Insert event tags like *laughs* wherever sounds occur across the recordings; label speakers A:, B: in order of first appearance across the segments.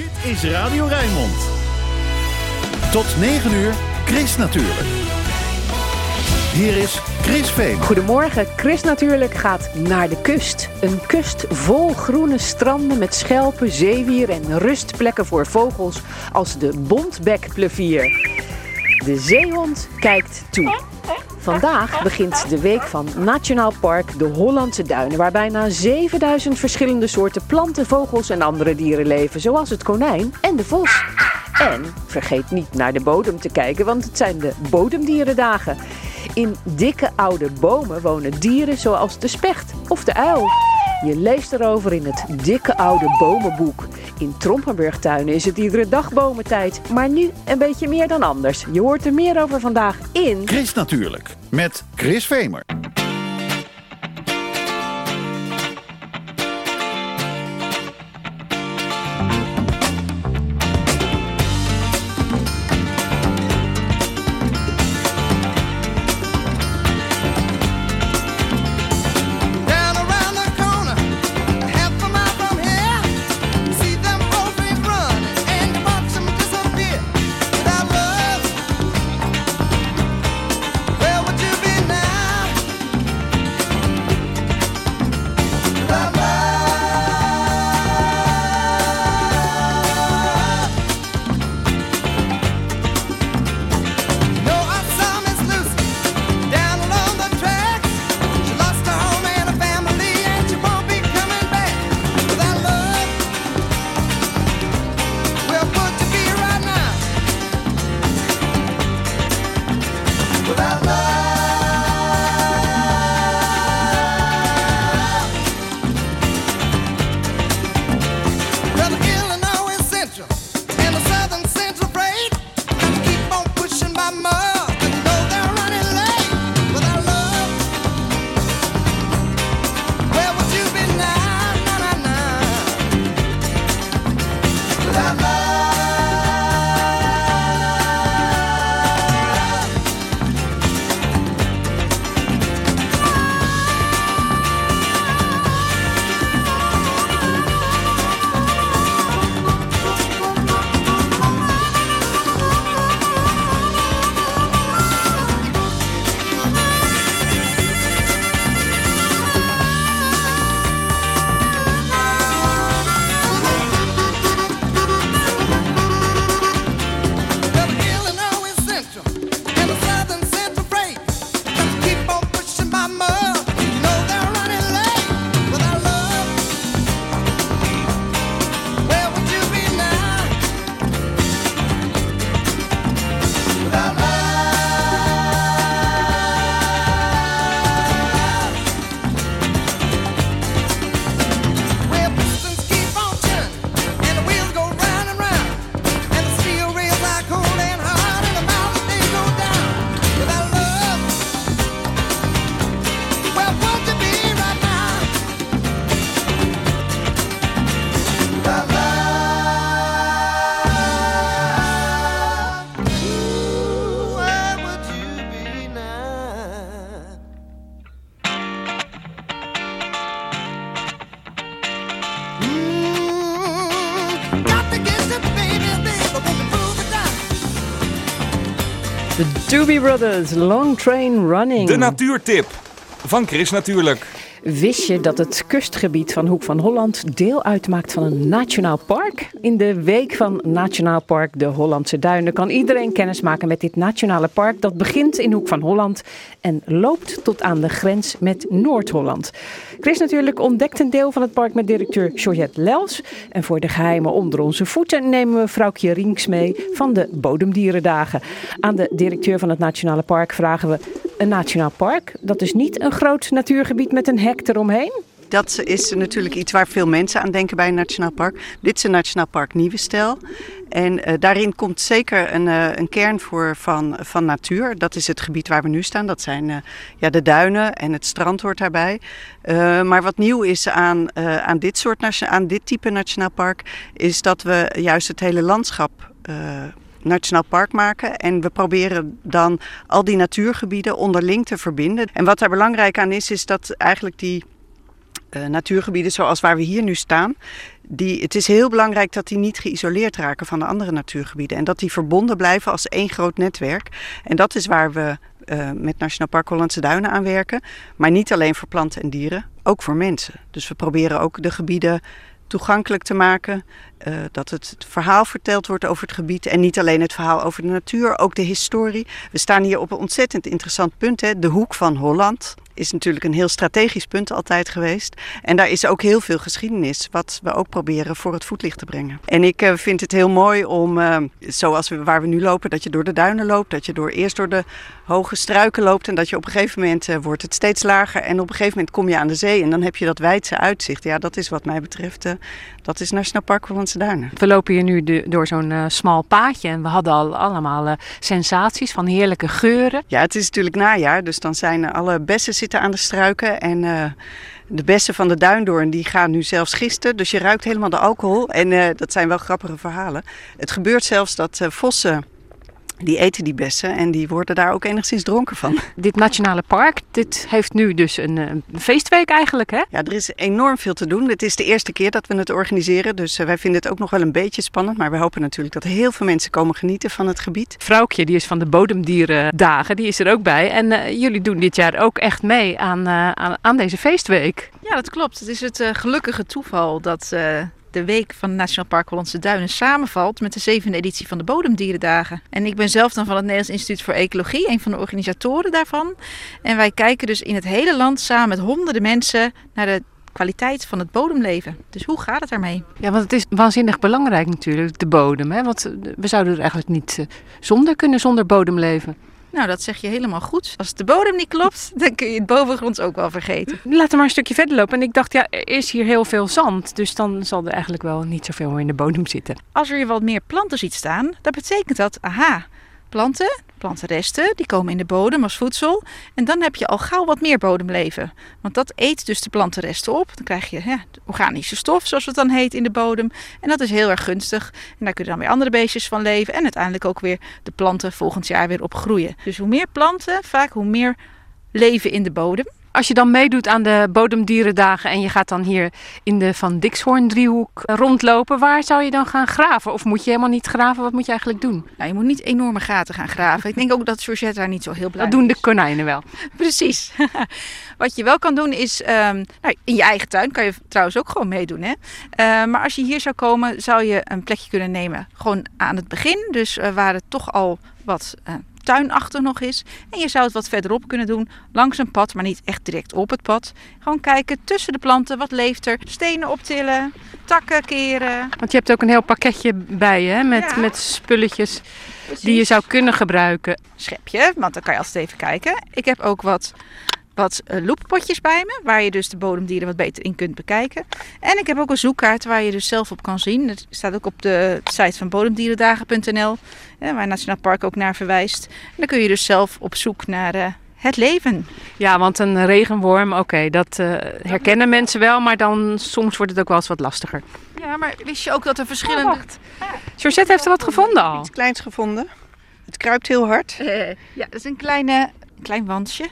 A: Dit is Radio Rijnmond. Tot 9 uur, Chris natuurlijk. Hier is Chris Veen.
B: Goedemorgen, Chris natuurlijk gaat naar de kust. Een kust vol groene stranden met schelpen, zeewier en rustplekken voor vogels als de bontbekplevier. De zeehond kijkt toe. Vandaag begint de week van Nationaal Park de Hollandse Duinen, waar bijna 7000 verschillende soorten planten, vogels en andere dieren leven, zoals het konijn en de vos. En vergeet niet naar de bodem te kijken, want het zijn de bodemdierendagen. In dikke oude bomen wonen dieren zoals de specht of de uil. Je leest erover in het dikke oude bomenboek. In Trompenburgtuinen is het iedere dag bomentijd, maar nu een beetje meer dan anders. Je hoort er meer over vandaag in...
A: Chris natuurlijk, met Chris Vemer.
B: Doobie Brothers, Long Train Running.
C: De natuurtip van Chris natuurlijk.
B: Wist je dat het kustgebied van Hoek van Holland deel uitmaakt van een nationaal park? In de week van Nationaal Park de Hollandse Duinen kan iedereen kennis maken met dit nationale park. Dat begint in Hoek van Holland en loopt tot aan de grens met Noord-Holland. Chris natuurlijk ontdekt een deel van het park met directeur Georgette Lels. En voor de geheimen onder onze voeten nemen we vrouwtje Rinks mee van de Bodemdierendagen. Aan de directeur van het Nationale Park vragen we een nationaal park. Dat is niet een groot natuurgebied met een hek eromheen.
D: Dat is natuurlijk iets waar veel mensen aan denken bij een nationaal park. Dit is een nationaal park Nieuwe Stijl. En eh, daarin komt zeker een, eh, een kern voor van, van natuur. Dat is het gebied waar we nu staan. Dat zijn eh, ja, de duinen en het strand hoort daarbij. Maar wat nieuw is aan, aan, dit soort, aan dit type nationaal park... is dat we juist het hele landschap... nationaal park maken. En we proberen dan al die natuurgebieden onderling te verbinden. En wat daar belangrijk aan is, is dat eigenlijk die eh, natuurgebieden zoals waar we hier nu staan, die, het is heel belangrijk dat die niet geïsoleerd raken van de andere natuurgebieden. En dat die verbonden blijven als één groot netwerk. En dat is waar we eh, met Nationaal Park Hollandse Duinen aan werken. Maar niet alleen voor planten en dieren, ook voor mensen. Dus we proberen ook de gebieden toegankelijk te maken. eh, dat het verhaal verteld wordt over het gebied. En niet alleen het verhaal over de natuur, ook de historie. We staan hier op een ontzettend interessant punt. Hè? De hoek van Holland is natuurlijk een heel strategisch punt altijd geweest. En daar is ook heel veel geschiedenis, wat we ook proberen voor het voetlicht te brengen. En ik eh, vind het heel mooi om, eh, zoals we, waar we nu lopen, dat je door de duinen loopt. Dat je door, eerst door de hoge struiken loopt. En dat je op een gegeven moment eh, wordt het steeds lager. En op een gegeven moment kom je aan de zee. En dan heb je dat wijdse uitzicht. Ja, dat is wat mij betreft, dat is Nationaal Park Hollandse Duinen.
B: We lopen hier nu de- door zo'n smal paadje en we hadden al allemaal sensaties van heerlijke geuren.
D: Ja, het is natuurlijk najaar, dus dan zijn alle bessen zitten aan de struiken. En eh, de bessen van de duindoorn die gaan nu zelfs gisten. Dus je ruikt helemaal de alcohol. En eh, dat zijn wel grappige verhalen. Het gebeurt zelfs dat eh, vossen, die eten die bessen en die worden daar ook enigszins dronken van. *laughs*
B: Dit nationale park, dit heeft nu dus een, eh, feestweek eigenlijk, hè?
D: Ja, er is enorm veel te doen. Het is de eerste keer dat we het organiseren. Dus eh, wij vinden het ook nog wel een beetje spannend. Maar we hopen natuurlijk dat heel veel mensen komen genieten van het gebied.
B: Vrouwtje, die is van de Bodemdierendagen, die is er ook bij. En eh, jullie doen dit jaar ook echt mee aan, eh, aan, aan deze feestweek.
E: Ja, dat klopt. Het is het gelukkige toeval dat eh, de week van Nationaal Park Hollandse Duinen samenvalt met de zevende editie van de Bodemdierendagen. En ik ben zelf dan van het Nederlands Instituut voor Ecologie, een van de organisatoren daarvan. En wij kijken dus in het hele land samen met honderden mensen naar de kwaliteit van het bodemleven. Dus hoe gaat het daarmee?
B: Ja, want het is waanzinnig belangrijk natuurlijk, de bodem. Hè? Want we zouden er eigenlijk niet eh, zonder kunnen, zonder bodem leven.
E: Nou, dat zeg je helemaal goed. Als de bodem niet klopt, *laughs* dan kun je het bovengronds ook wel vergeten.
B: Laten we maar een stukje verder lopen. En ik dacht, ja, er is hier heel veel zand. Dus dan zal er eigenlijk wel niet zoveel meer in de bodem zitten.
E: Als er je wat meer planten ziet staan, dan betekent dat, aha, planten, plantenresten, die komen in de bodem als voedsel. En dan heb je al gauw wat meer bodemleven. Want dat eet dus de plantenresten op. Dan krijg je organische stof, zoals het dan heet, in de bodem. En dat is heel erg gunstig. En daar kunnen dan weer andere beestjes van leven. En uiteindelijk ook weer de planten volgend jaar weer op groeien. Dus hoe meer planten, vaak hoe meer leven in de bodem.
B: Als je dan meedoet aan de bodemdierendagen en je gaat dan hier in de Van Dixhoorn driehoek rondlopen, waar zou je dan gaan graven? Of moet je helemaal niet graven? Wat moet je eigenlijk doen?
E: Nou, je moet niet enorme gaten gaan graven. Ik denk ook dat Georgette daar niet zo heel blij
B: Dat doen de konijnen wel. *laughs*
E: Precies. *laughs* Wat je wel kan doen is, ehm, nou, in je eigen tuin kan je trouwens ook gewoon meedoen. Hè? Eh, maar als je hier zou komen, zou je een plekje kunnen nemen. Gewoon aan het begin, dus eh, waar het toch al wat eh, tuinachtig nog is. En je zou het wat verderop kunnen doen, langs een pad, maar niet echt direct op het pad. Gewoon kijken tussen de planten, wat leeft er? Stenen optillen, takken keren.
B: Want je hebt ook een heel pakketje bij je, hè? Met,
E: Ja.
B: met spulletjes die je zou kunnen gebruiken.
E: schepje, want dan kan je altijd even kijken. Ik heb ook wat, wat eh, loeppotjes bij me, waar je dus de bodemdieren wat beter in kunt bekijken. En ik heb ook een zoekkaart waar je dus zelf op kan zien. Dat staat ook op de site van bodemdierendagen.nl, waar Nationaal Park ook naar verwijst. En dan kun je dus zelf op zoek naar eh, het leven.
B: Ja, want een regenworm, oké, dat eh, herkennen mensen wel, maar dan soms wordt het ook wel eens wat lastiger.
E: Ja, maar wist je ook dat er verschillende...
B: Georgette heeft er wat gevonden al.
D: Iets kleins gevonden. Het kruipt heel hard.
E: Ja, dat is een kleine, klein wandje.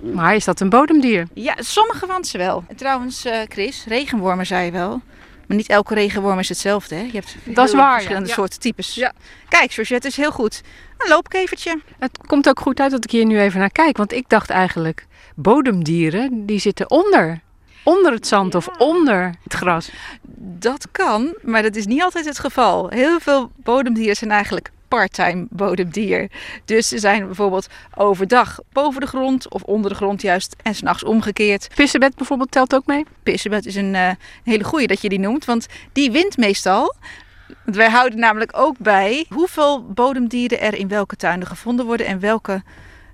B: Maar is dat een bodemdier?
E: Ja, sommige wandsen wel. En trouwens, eh, Chris, regenwormen zei je wel. Maar niet elke regenworm is hetzelfde. Hè? Je hebt
B: Dat is waar,
E: verschillende
B: Ja.
E: soorten types.
B: Ja.
E: Kijk, Georgette is heel goed. Een loopkevertje.
B: Het komt ook goed uit dat ik hier nu even naar kijk, want ik dacht eigenlijk, bodemdieren, die zitten onder. Onder het zand of onder het gras.
E: Dat kan, maar dat is niet altijd het geval. Heel veel bodemdieren zijn eigenlijk parttime bodemdier. Dus ze zijn bijvoorbeeld overdag boven de grond of onder de grond juist en s'nachts omgekeerd.
B: Pissebed bijvoorbeeld telt ook mee.
E: Pissebed is een eh, hele goeie dat je die noemt, want die wint meestal. Want wij houden namelijk ook bij hoeveel bodemdieren er in welke tuinen gevonden worden en welke,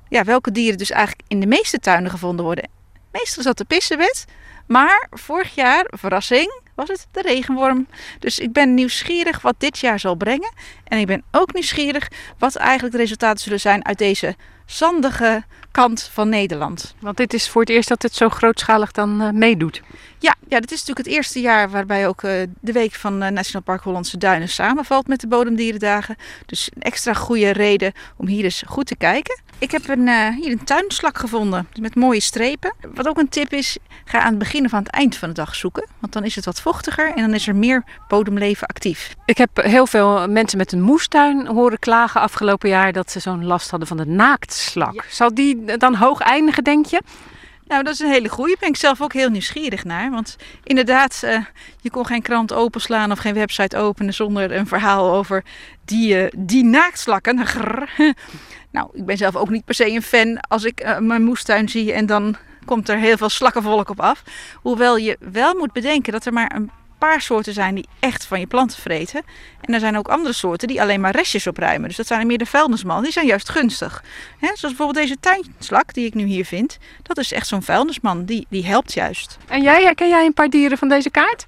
E: ja, welke dieren dus eigenlijk in de meeste tuinen gevonden worden. Meestal is dat de pissebed, maar vorig jaar, verrassing, was het de regenworm. Dus ik ben nieuwsgierig wat dit jaar zal brengen. En ik ben ook nieuwsgierig wat eigenlijk de resultaten zullen zijn uit deze zandige kant van Nederland.
B: Want dit is voor het eerst dat het zo grootschalig dan eh, meedoet.
E: Ja, ja, dit is natuurlijk het eerste jaar waarbij ook eh, de week van eh, Nationaal Park Hollandse Duinen samenvalt met de Bodemdierendagen. Dus een extra goede reden om hier eens goed te kijken. Ik heb een, hier een tuinslak gevonden met mooie strepen. Wat ook een tip is, ga aan het begin of aan het eind van de dag zoeken. Want dan is het wat vochtiger en dan is er meer bodemleven actief.
B: Ik heb heel veel mensen met een moestuin horen klagen afgelopen jaar dat ze zo'n last hadden van de naaktslak. Zal die dan hoog eindigen, denk je?
E: Nou, dat is een hele goeie. Daar ben ik zelf ook heel nieuwsgierig naar. Want inderdaad, eh, je kon geen krant openslaan of geen website openen zonder een verhaal over die, eh, die naaktslakken. Grrr. *laughs* Nou, ik ben zelf ook niet per se een fan als ik eh, mijn moestuin zie en dan komt er heel veel slakkenvolk op af. Hoewel je wel moet bedenken dat er maar een paar soorten zijn die echt van je planten vreten. En er zijn ook andere soorten die alleen maar restjes opruimen. Dus dat zijn meer de vuilnismannen. Die zijn juist gunstig. Hè, zoals bijvoorbeeld deze tuinslak die ik nu hier vind. Dat is echt zo'n vuilnisman. Die, die helpt juist.
B: En jij, herken jij een paar dieren van deze kaart?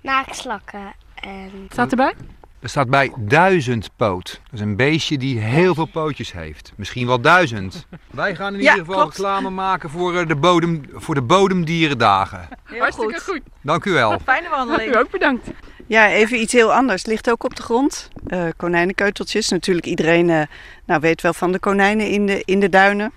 F: Naaktslakken en
B: Staat erbij?
G: Er staat bij duizendpoot. Dat is een beestje die heel veel pootjes heeft. Misschien wel duizend. Wij gaan in
E: Ja,
G: ieder geval
E: klopt.
G: reclame maken voor, eh, de, bodem, voor de bodemdierendagen.
E: Heel
B: Hartstikke goed.
G: Dank u wel.
E: Fijne wandeling.
B: U ook bedankt.
D: Ja, even iets heel anders. Ligt ook op de grond. Eh, konijnenkeuteltjes. Natuurlijk iedereen eh, nou, weet wel van de konijnen in de, in de duinen.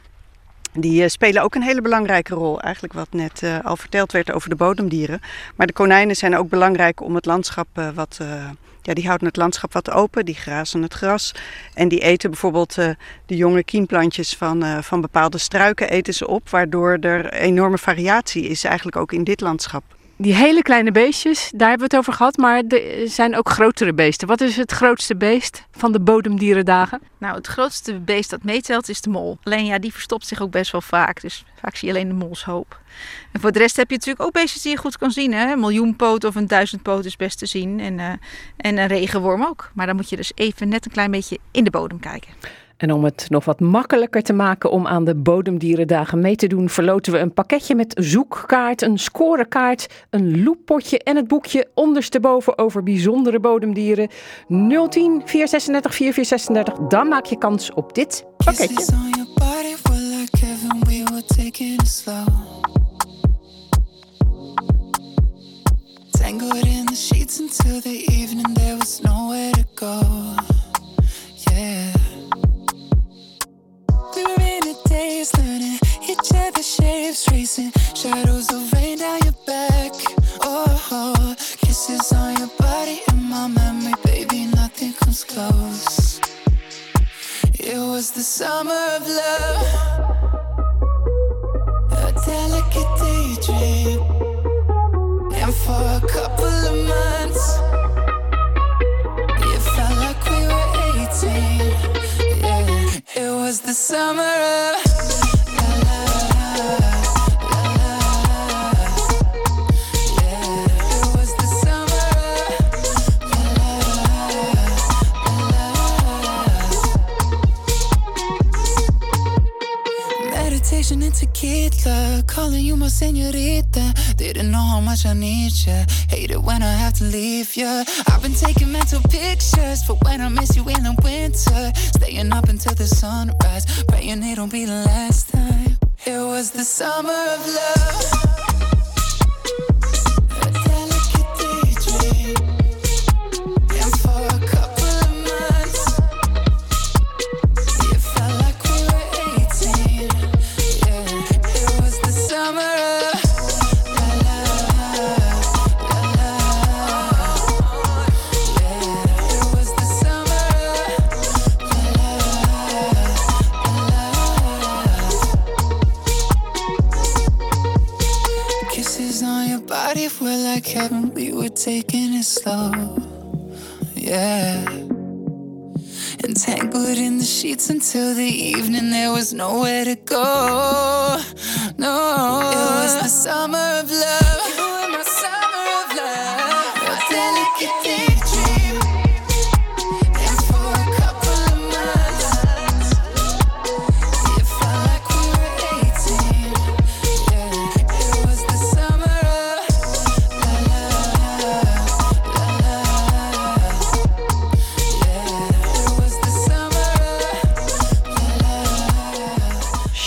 D: Die eh, spelen ook een hele belangrijke rol. Eigenlijk wat net eh, al verteld werd over de bodemdieren. Maar de konijnen zijn ook belangrijk om het landschap eh, wat... eh, ja, die houden het landschap wat open, die grazen het gras. En die eten bijvoorbeeld eh, de jonge kiemplantjes van, eh, van bepaalde struiken eten ze op. Waardoor er enorme variatie is eigenlijk ook in dit landschap.
B: Die hele kleine beestjes, daar hebben we het over gehad. Maar er zijn ook grotere beesten. Wat is het grootste beest van de bodemdierendagen?
E: Nou, het grootste beest dat meetelt is de mol. Alleen ja, die verstopt zich ook best wel vaak. Dus vaak zie je alleen de molshoop. En voor de rest heb je natuurlijk ook beestjes die je goed kan zien. Hè? Een miljoenpoot of een duizendpoot is best te zien. En, eh, en een regenworm ook. Maar dan moet je dus even net een klein beetje in de bodem kijken.
B: En om het nog wat makkelijker te maken om aan de Bodemdierendagen mee te doen, verloten we een pakketje met zoekkaart, een scorekaart, een looppotje en het boekje ondersteboven over bijzondere bodemdieren. 010 436 4436. Dan maak je kans op dit pakketje.
H: In learning each other's shapes, tracing shadows of rain down your back. Oh, kisses on your body in my memory, baby, nothing comes close. It was the summer of love, to leave you. I've been taking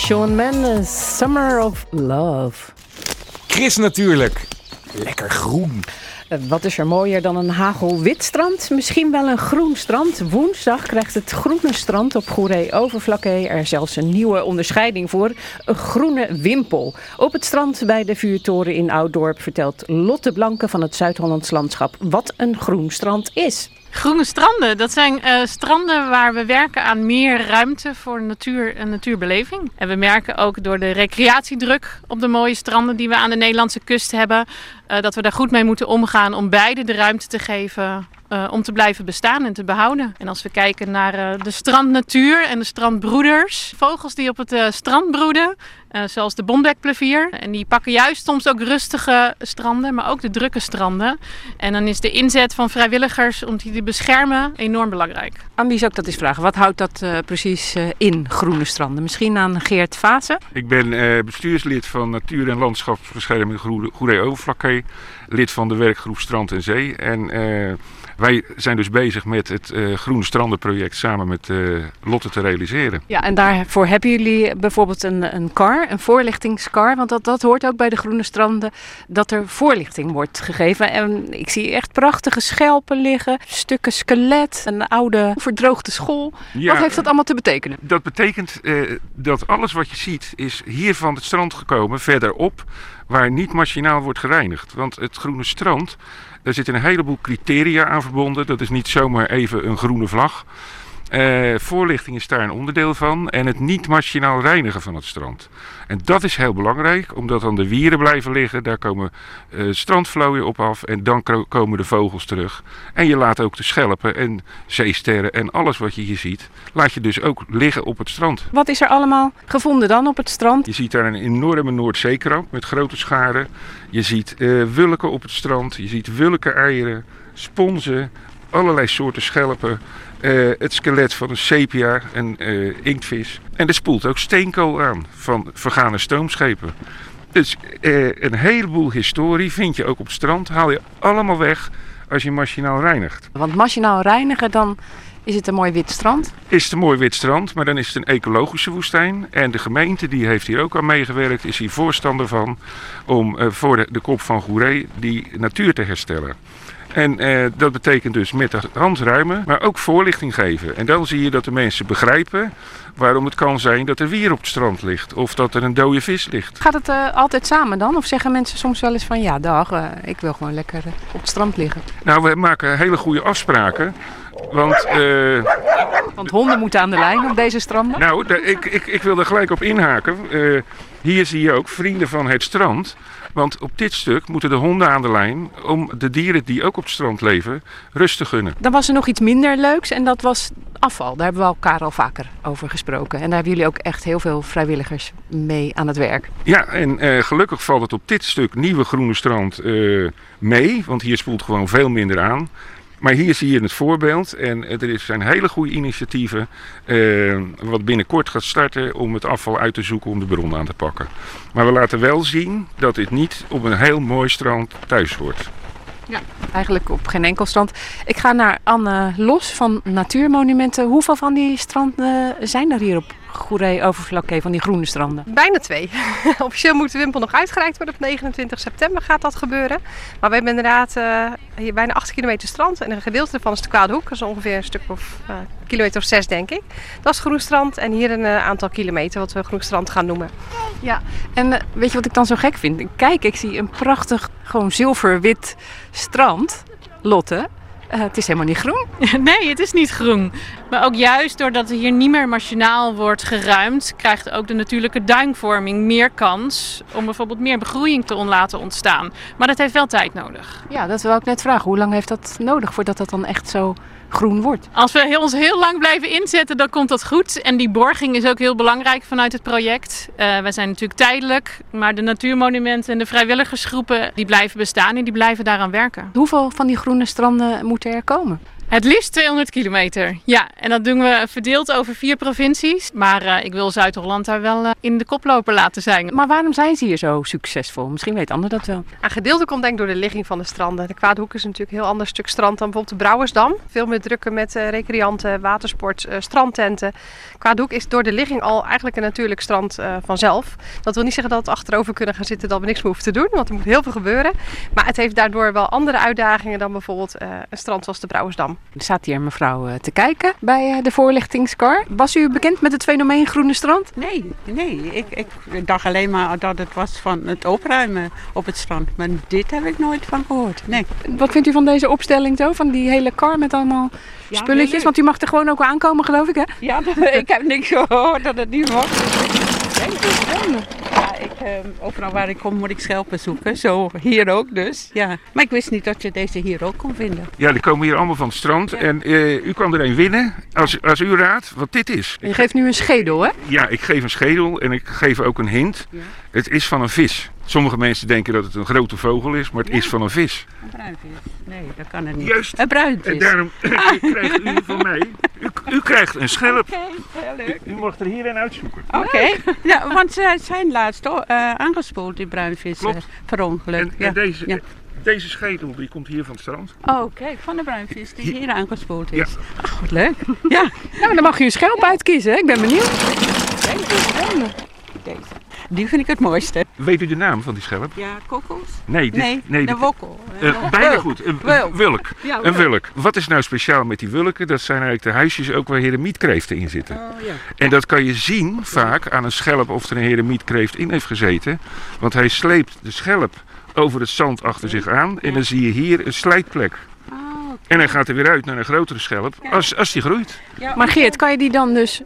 B: Sean Mendes, Summer of Love.
C: Chris natuurlijk. Lekker groen.
B: Eh, Wat is er mooier dan een hagelwit strand? Misschien wel een groen strand. Woensdag krijgt het groene strand op Goeree Overflakkee er zelfs een nieuwe onderscheiding voor. Een groene wimpel. Op het strand bij de vuurtoren in Ouddorp vertelt Lotte Blanke van het Zuid-Hollands Landschap wat een groen strand is.
F: Groene stranden, dat zijn eh, stranden waar we werken aan meer ruimte voor natuur en natuurbeleving. En we merken ook door de recreatiedruk op de mooie stranden die we aan de Nederlandse kust hebben, eh, dat we daar goed mee moeten omgaan om beide de ruimte te geven eh, om te blijven bestaan en te behouden. En als we kijken naar de strandnatuur en de strandbroeders, vogels die op het strand broeden, eh, zoals de bombekplevier. En die pakken juist soms ook rustige stranden, maar ook de drukke stranden. En dan is de inzet van vrijwilligers om die te beschermen enorm belangrijk.
B: Andy zou ik dat eens vragen. Wat houdt dat eh, precies eh, in, groene stranden? Misschien aan Geert Vaassen?
I: Ik ben eh, bestuurslid van Natuur- en Landschapsbescherming Goeree Goeree Overflakkee. Lid van de werkgroep Strand en Zee. En eh, wij zijn dus bezig met het eh, Groene Strandenproject samen met eh, Lotte te realiseren.
B: Ja, en daarvoor hebben jullie bijvoorbeeld een, een car, een voorlichtingscar. Want dat, dat hoort ook bij de groene stranden, dat er voorlichting wordt gegeven. En ik zie echt prachtige schelpen liggen, stukken skelet, een oude verdroogde school.
I: Ja,
B: Wat heeft dat allemaal te betekenen?
I: Dat betekent eh, dat alles wat je ziet is hier van het strand gekomen, verderop, waar niet machinaal wordt gereinigd. Want het groene strand, daar zitten een heleboel criteria aan verbonden. Dat is niet zomaar even een groene vlag. Eh, voorlichting is daar een onderdeel van en het niet machinaal reinigen van het strand. En dat is heel belangrijk, omdat dan de wieren blijven liggen, daar komen eh, strandvlooien op af en dan komen de vogels terug. En je laat ook de schelpen en zeesterren en alles wat je hier ziet, laat je dus ook liggen op het strand.
B: Wat is er allemaal gevonden dan op het strand?
I: Je ziet daar een enorme Noordzeekrab met grote scharen. Je ziet eh wulken op het strand, je ziet wulken-eieren, sponsen, allerlei soorten schelpen. Eh, het skelet van een sepia, een eh, inktvis. En er spoelt ook steenkool aan van vergane stoomschepen. Dus eh, een heleboel historie vind je ook op het strand. Haal je allemaal weg als je machinaal reinigt.
B: Want machinaal reinigen, dan is het een mooi wit strand.
I: Is het een mooi wit strand, maar dan is het een ecologische woestijn. En de gemeente die heeft hier ook aan meegewerkt, is hier voorstander van om voor de, de kop van Goeree die natuur te herstellen. En eh, dat betekent dus met de hand ruimen, maar ook voorlichting geven. En dan zie je dat de mensen begrijpen waarom het kan zijn dat er wier op het strand ligt. Of dat er een dode vis ligt.
B: Gaat het eh, altijd samen dan? Of zeggen mensen soms wel eens van ja, dag, eh, ik wil gewoon lekker eh, op het strand liggen?
I: Nou, we maken hele goede afspraken. Want
B: Want honden moeten aan de lijn op deze stranden.
I: Nou, ik, ik, ik wil er gelijk op inhaken. Hier zie je ook vrienden van het strand. Want op dit stuk moeten de honden aan de lijn om de dieren die ook op het strand leven rust te gunnen.
B: Dan was er nog iets minder leuks en dat was afval. Daar hebben we elkaar al vaker over gesproken. En daar hebben jullie ook echt heel veel vrijwilligers mee aan het werk.
I: Ja, en eh, gelukkig valt het op dit stuk nieuwe groene strand eh, mee. Want hier spoelt gewoon veel minder aan. Maar hier zie je het voorbeeld. En eh, er zijn hele goede initiatieven. eh, wat binnenkort gaat starten om het afval uit te zoeken om de bron aan te pakken. Maar we laten wel zien dat dit niet op een heel mooi strand thuis hoort.
B: Eigenlijk op geen enkel strand. Ik ga naar Anne Los van Natuurmonumenten. Hoeveel van die stranden zijn er hier op Goeree Overflakkee, van die groene stranden?
J: Bijna twee. *laughs* Officieel moet de wimpel nog uitgereikt worden. Op 29 september gaat dat gebeuren. Maar we hebben inderdaad eh, hier bijna 8 kilometer strand. En een gedeelte ervan is de Kwaadhoek. Dat is ongeveer een stuk of eh, kilometer of 6 denk ik. Dat is groen strand. En hier een eh, aantal kilometer wat we groen strand gaan noemen.
B: Ja, en weet je wat ik dan zo gek vind? Kijk, ik zie een prachtig, gewoon zilverwit strand. Lotte, eh, het is helemaal niet groen. *laughs*
F: Nee, het is niet groen. Maar ook juist doordat er hier niet meer machinaal wordt geruimd, krijgt ook de natuurlijke duinvorming meer kans om bijvoorbeeld meer begroeiing te laten ontstaan. Maar dat heeft wel tijd nodig.
B: Ja, dat wil ik net vragen. Hoe lang heeft dat nodig voordat dat dan echt zo groen wordt?
F: Als we ons heel lang blijven inzetten, dan komt dat goed. En die borging is ook heel belangrijk vanuit het project. Eh wij zijn natuurlijk tijdelijk, maar de natuurmonumenten en de vrijwilligersgroepen die blijven bestaan en die blijven daaraan werken.
B: Hoeveel van die groene stranden moeten er komen?
F: Het liefst 200 kilometer. Ja, en dat doen we verdeeld over vier provincies. Maar eh, ik wil Zuid-Holland daar wel eh, in de koploper laten zijn.
B: Maar waarom zijn ze hier zo succesvol? Misschien weet Anne dat wel.
J: Een gedeelte komt denk ik door de ligging van de stranden. De Kwaadhoek is natuurlijk een heel ander stuk strand dan bijvoorbeeld de Brouwersdam. Veel meer drukken met eh, recreanten, watersport, eh, strandtenten. Kwaadhoek is door de ligging al eigenlijk een natuurlijk strand eh, vanzelf. Dat wil niet zeggen dat we achterover kunnen gaan zitten dat we niks meer hoeven te doen. Want er moet heel veel gebeuren. Maar het heeft daardoor wel andere uitdagingen dan bijvoorbeeld eh, een strand zoals de Brouwersdam.
B: Er staat hier een mevrouw eh, te kijken bij eh, de voorlichtingskar. Was u bekend met het fenomeen Groene Strand?
K: Nee, nee. Ik, ik dacht alleen maar dat het was van het opruimen op het strand. Maar dit heb ik nooit van gehoord. Nee.
B: Wat vindt u van deze opstelling zo? Van die hele kar met allemaal
K: Ja,
B: spulletjes? Want u mag er gewoon ook aankomen, geloof ik, hè?
K: Ja, *laughs* ik heb niks gehoord dat het niet mocht. Ja, ik, ehm, overal waar ik kom moet ik schelpen zoeken. Zo hier ook dus. Ja. Maar ik wist niet dat je deze hier ook kon vinden.
I: Ja, die komen hier allemaal van het strand. En eh, u kan er een winnen als, als u raadt wat dit is.
B: Je geeft nu een schedel, hè?
I: Ja, ik geef een schedel en ik geef ook een hint. Het is van een vis. Sommige mensen denken dat het een grote vogel is, maar het is van een vis.
K: Een bruinvis. Nee, dat kan het niet.
I: Juist.
K: Een bruinvis.
I: En daarom *laughs* krijgt u van mij, u, u krijgt een schelp.
K: heel leuk.
I: U, u mag er hier een uitzoeken.
K: Oké. *laughs* Ja, want zij zijn laatst eh, aangespoeld, die bruinvissen.
I: Klopt.
K: Per ongeluk.
I: En,
K: ja.
I: en deze,
K: Ja.
I: deze schedel die komt hier van het strand.
K: Oh, kijk, van de bruinvis die hier aangespoeld is.
I: Ja.
K: Ach, wat leuk. Ja.
B: Nou, dan mag u een schelp uitkiezen, hè? Ik ben benieuwd.
K: Deze. Die vind ik het mooiste.
I: Weet u de naam van die schelp?
K: Ja, kokos?
I: Nee, dit,
K: Nee,
I: nee
K: de
I: dit-
K: wokkel.
I: Eh, bijna goed. Een
K: Wulk.
I: een wulk.
K: Ja,
I: Een
K: wulk.
I: wulk. Wat is nou speciaal met die wulken? Dat zijn eigenlijk de huisjes ook waar heremietkreeften in zitten.
K: Oh, ja.
I: En dat kan je zien vaak aan een schelp of er een heremietkreeft in heeft gezeten. Want hij sleept de schelp over het zand achter zich aan. En dan zie je hier een slijtplek.
K: Oh,
I: En hij gaat er weer uit naar een grotere schelp als, als die groeit.
B: Maar Geert, kan je die dan dus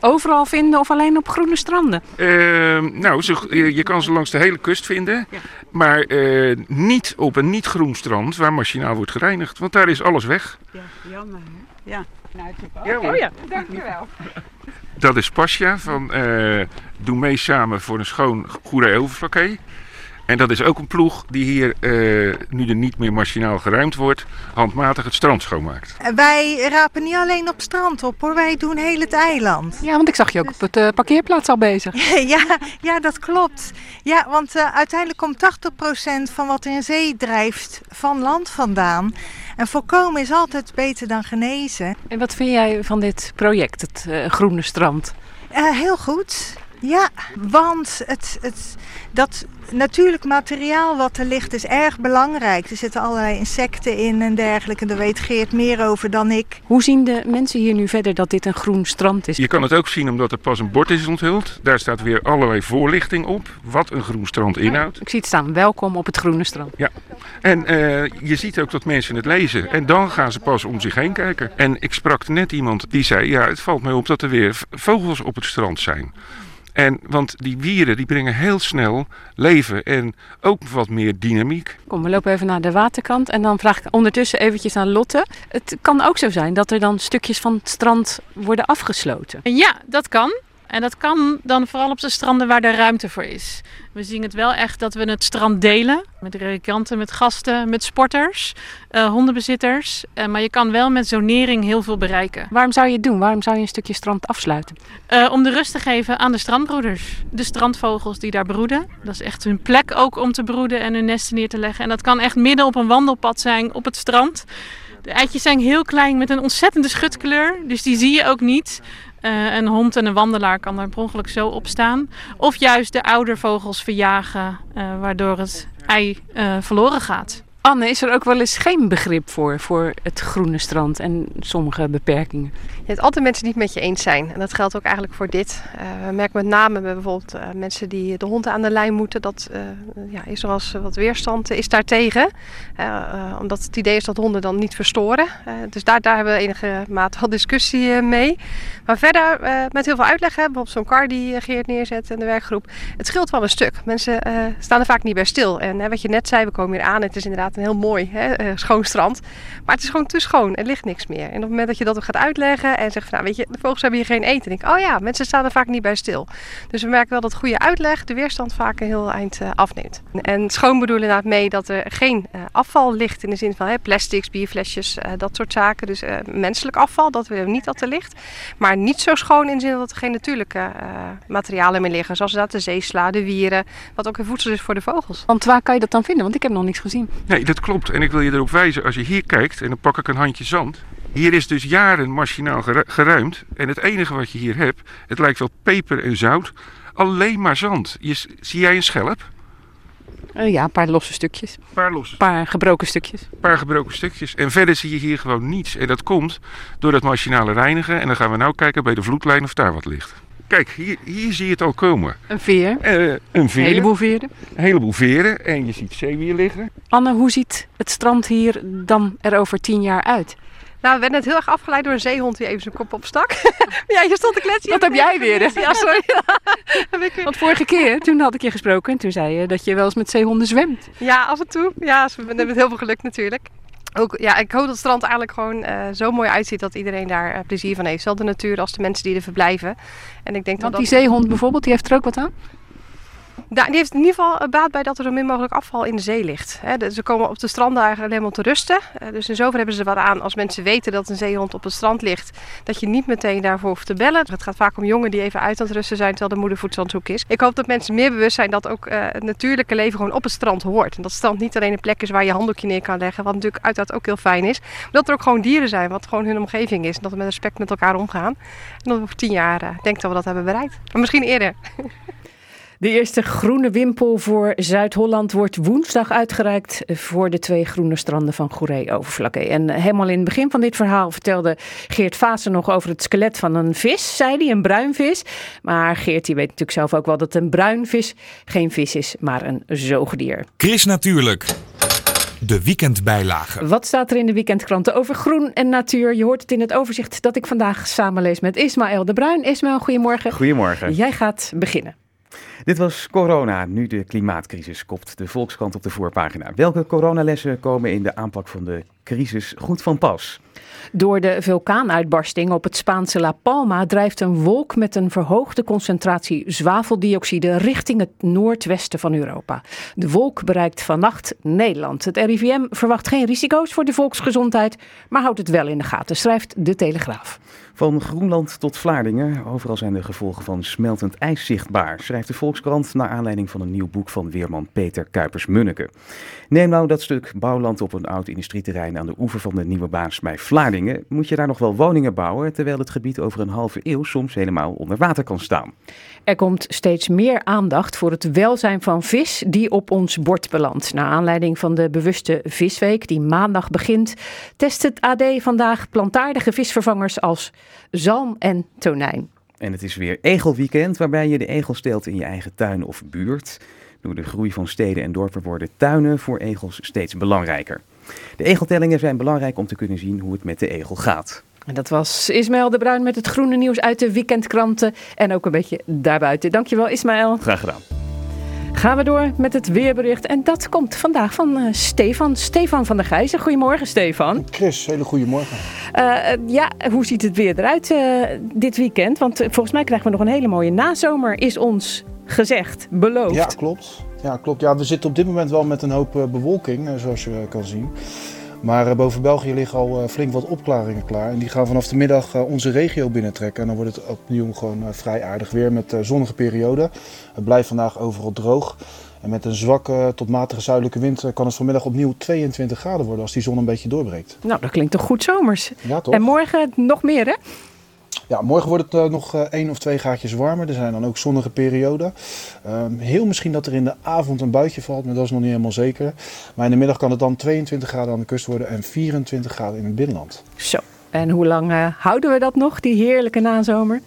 B: overal vinden of alleen op groene stranden?
I: Ehm, nou, ze, je, kan ze langs de hele kust vinden. Maar eh, niet op een niet-groen strand waar machinaal wordt gereinigd. Want daar is alles weg.
K: Ja, jammer. hè? Ja. Nou.
I: Ja,
K: Oké,
I: hoor.
K: dankjewel.
I: Dat is Pasja van eh Doe mee samen voor een schoon goede overflakkee. En dat is ook een ploeg die hier, eh, nu er niet meer machinaal geruimd wordt, handmatig het strand schoonmaakt.
L: Wij rapen niet alleen op strand op hoor, wij doen heel het eiland.
B: Ja, want ik zag je ook op het eh, parkeerplaats al bezig. *laughs*
L: ja, ja, dat klopt. Ja, want eh, uiteindelijk komt 80% van wat in zee drijft van land vandaan. En voorkomen is altijd beter dan genezen.
B: En wat vind jij van dit project, het eh, Groene Strand?
L: Eh, heel goed. Ja, want het, het, dat natuurlijk materiaal wat er ligt is erg belangrijk. Er zitten allerlei insecten in en dergelijke. Daar weet Geert meer over dan ik.
B: Hoe zien de mensen hier nu verder dat dit een groen strand is?
I: Je kan het ook zien omdat er pas een bord is onthuld. Daar staat weer allerlei voorlichting op, wat een groen strand inhoudt.
B: Ik zie het staan, welkom op het Groene Strand.
I: Ja, en eh, je ziet ook dat mensen het lezen. En dan gaan ze pas om zich heen kijken. En ik sprak net iemand die zei, ja, het valt mij op dat er weer vogels op het strand zijn. En, want die wieren die brengen heel snel leven en ook wat meer dynamiek.
B: Kom, we lopen even naar de waterkant en dan vraag ik ondertussen eventjes aan Lotte. Het kan ook zo zijn dat er dan stukjes van het strand worden afgesloten.
F: Ja, dat kan. En dat kan dan vooral op de stranden waar er ruimte voor is. We zien het wel echt dat we het strand delen. Met recreanten, met gasten, met sporters, eh, hondenbezitters. Eh, maar je kan wel met zonering heel veel bereiken.
B: Waarom zou je het doen? Waarom zou je een stukje strand afsluiten?
F: Eh, om de rust te geven aan de strandbroeders. De strandvogels die daar broeden. Dat is echt hun plek ook om te broeden en hun nesten neer te leggen. En dat kan echt midden op een wandelpad zijn op het strand. De eitjes zijn heel klein met een ontzettende schutkleur. Dus die zie je ook niet. Eh, een hond en een wandelaar kan daar per ongeluk zo op staan. Of juist de oudervogels verjagen, eh, waardoor het ei eh, verloren gaat.
B: Anne, is er ook wel eens geen begrip voor, voor het groene strand en sommige beperkingen?
J: Je hebt altijd mensen die met je eens zijn. En dat geldt ook eigenlijk voor dit. Eh, we merken met name bij bijvoorbeeld eh, mensen die de hond aan de lijn moeten. Dat eh, ja, is er als wat weerstand is daartegen. Omdat het idee is dat honden dan niet verstoren. Dus daar, daar hebben we enige mate wel discussie mee. Maar verder met heel veel uitleg. Hè, bijvoorbeeld zo'n kar die Geert neerzet en de werkgroep. Het scheelt wel een stuk. Mensen staan er vaak niet bij stil. En wat je net zei, we komen hier aan. Het is inderdaad een heel mooi, hè, schoon strand. Maar het is gewoon te schoon. Er ligt niks meer. En op het moment dat je dat ook gaat uitleggen en zegt van, nou weet je, de vogels hebben hier geen eten. Denk ik, oh ja, mensen staan er vaak niet bij stil. Dus we merken wel dat goede uitleg de weerstand vaak een heel eind eh, afneemt. En schoon bedoelen inderdaad mee dat er geen eh, afval ligt in de zin van hè, plastics, bierflesjes, eh, dat soort zaken. Dus eh, menselijk afval, dat we niet dat er ligt. Maar niet zo schoon in de zin dat er geen natuurlijke eh, materialen meer liggen. Zoals dat de zeesla, de wieren, wat ook weer voedsel is voor de vogels.
B: Want waar kan je dat dan vinden? Want ik heb nog niks gezien.
I: Nee, dat klopt. En ik wil je erop wijzen, als je hier kijkt, en dan pak ik een handje zand. Hier is dus jaren machinaal geru- geruimd. En het enige wat je hier hebt, het lijkt wel peper en zout. Alleen maar zand. Je, zie jij een schelp?
B: Eh, ja, een paar losse stukjes.
I: Een paar losse.
B: Paar gebroken stukjes.
I: Een paar gebroken stukjes. En verder zie je hier gewoon niets. En dat komt door dat machinale reinigen. En dan gaan we nou kijken bij de vloedlijn of daar wat ligt. Kijk, hier, hier zie je het al komen.
B: Een veer.
I: Eh, een veer.
B: Een heleboel veren.
I: Een heleboel veren. En je ziet zeewier liggen.
B: Anne, hoe ziet het strand hier dan er over tien jaar uit?
J: Nou, we werden net heel erg afgeleid door een zeehond die even zijn kop opstak. *laughs* ja, je stond te kletsen.
B: Dat heb jij weer, hè?
J: Ja, sorry. *laughs* *laughs*
B: Want vorige keer, toen had ik je gesproken en toen zei je dat je wel eens met zeehonden zwemt.
J: Ja, af en toe. Ja, we hebben met heel veel geluk natuurlijk. Ook, ja, ik hoop dat het strand eigenlijk gewoon eh, zo mooi uitziet dat iedereen daar eh, plezier van heeft. Zowel de natuur als de mensen die er verblijven. En ik denk
B: Want
J: dat
B: die
J: dat...
B: zeehond bijvoorbeeld, die heeft er ook wat aan?
J: Die heeft in ieder geval eh, baat bij dat er zo min mogelijk afval in de zee ligt. Ze komen op de stranden eigenlijk alleen maar te rusten. Eh, dus in zover hebben ze wat aan als mensen weten dat een zeehond op het strand ligt. Dat je niet meteen daarvoor hoeft te bellen. Het gaat vaak om jongen die even uit aan het rusten zijn terwijl de moeder voedsel aan het zoeken is. Ik hoop dat mensen meer bewust zijn dat ook eh, het natuurlijke leven gewoon op het strand hoort. En dat het strand niet alleen een plek is waar je handdoekje neer kan leggen. Wat natuurlijk uiteraard ook heel fijn is. Maar dat er ook gewoon dieren zijn wat gewoon hun omgeving is. En dat we met respect met elkaar omgaan. En dat we over tien jaar denk dat we dat hebben bereikt. Maar misschien eerder. *laughs*
B: De eerste groene wimpel voor Zuid-Holland wordt woensdag uitgereikt voor de twee groene stranden van Goeree-Overflakkee. En helemaal in het begin van dit verhaal vertelde Geert Vaassen nog over het skelet van een vis, zei hij, een bruinvis. Maar Geert die weet natuurlijk zelf ook wel dat een bruinvis geen vis is, maar een zoogdier.
M: Chris Natuurlijk. De weekendbijlage.
B: Wat staat er in de weekendkranten over groen en natuur? Je hoort het in het overzicht dat ik vandaag samenlees met Ismaël de Bruin. Ismaël, goedemorgen.
N: Goedemorgen.
B: Jij gaat beginnen.
N: Dit was corona, nu de klimaatcrisis, kopt de Volkskrant op de voorpagina. Welke coronalessen komen in de aanpak van de crisis goed van pas?
B: Door de vulkaanuitbarsting op het Spaanse La Palma drijft een wolk met een verhoogde concentratie zwaveldioxide richting het noordwesten van Europa. De wolk bereikt vannacht Nederland. Het RIVM verwacht geen risico's voor de volksgezondheid, maar houdt het wel in de gaten, schrijft de Telegraaf.
N: Van Groenland tot Vlaardingen, overal zijn de gevolgen van smeltend ijs zichtbaar, schrijft de Volkskrant naar aanleiding van een nieuw boek van weerman Peter Kuipers-Munneke. Neem nou dat stuk bouwland op een oud industrieterrein aan de oever van de Nieuwe Baars bij Vlaardingen. Moet je daar nog wel woningen bouwen, terwijl het gebied over een halve eeuw soms helemaal onder water kan staan.
B: Er komt steeds meer aandacht voor het welzijn van vis die op ons bord belandt. Naar aanleiding van de bewuste visweek die maandag begint, test het AD vandaag plantaardige visvervangers als zalm en tonijn.
N: En het is weer egelweekend, waarbij je de egels steelt in je eigen tuin of buurt. Door de groei van steden en dorpen worden tuinen voor egels steeds belangrijker. De egeltellingen zijn belangrijk om te kunnen zien hoe het met de egel gaat.
B: En dat was Ismaël de Bruin met het groene nieuws uit de weekendkranten en ook een beetje daarbuiten. Dankjewel Ismaël.
N: Graag gedaan.
B: Gaan we door met het weerbericht. En dat komt vandaag van eh, Stefan. Stefan van der Gijzen. Goedemorgen, Stefan.
O: Chris, hele goede morgen.
B: Eh, eh, ja, hoe ziet het weer eruit dit weekend? Want volgens mij krijgen we nog een hele mooie nazomer, is ons gezegd, beloofd.
O: Ja, klopt. Ja, klopt. Ja, we zitten op dit moment wel met een hoop bewolking, zoals je kan zien. Maar eh, boven België liggen al eh, flink wat opklaringen klaar. En die gaan vanaf de middag eh, onze regio binnentrekken. En dan wordt het opnieuw gewoon vrij aardig weer met zonnige perioden. Het blijft vandaag overal droog. En met een zwakke tot matige zuidelijke wind kan het vanmiddag opnieuw 22 graden worden als die zon een beetje doorbreekt.
B: Nou, dat klinkt toch goed zomers.
O: Ja, toch?
B: En morgen nog meer, hè?
O: Ja, morgen wordt het eh, nog eh, één of twee graadjes warmer. Er zijn dan ook zonnige perioden. Ehm, heel misschien dat er in de avond een buitje valt, maar dat is nog niet helemaal zeker. Maar in de middag kan het dan 22 graden aan de kust worden en 24 graden in het binnenland.
B: Zo. En hoe lang eh, houden we dat nog, die heerlijke nazomer?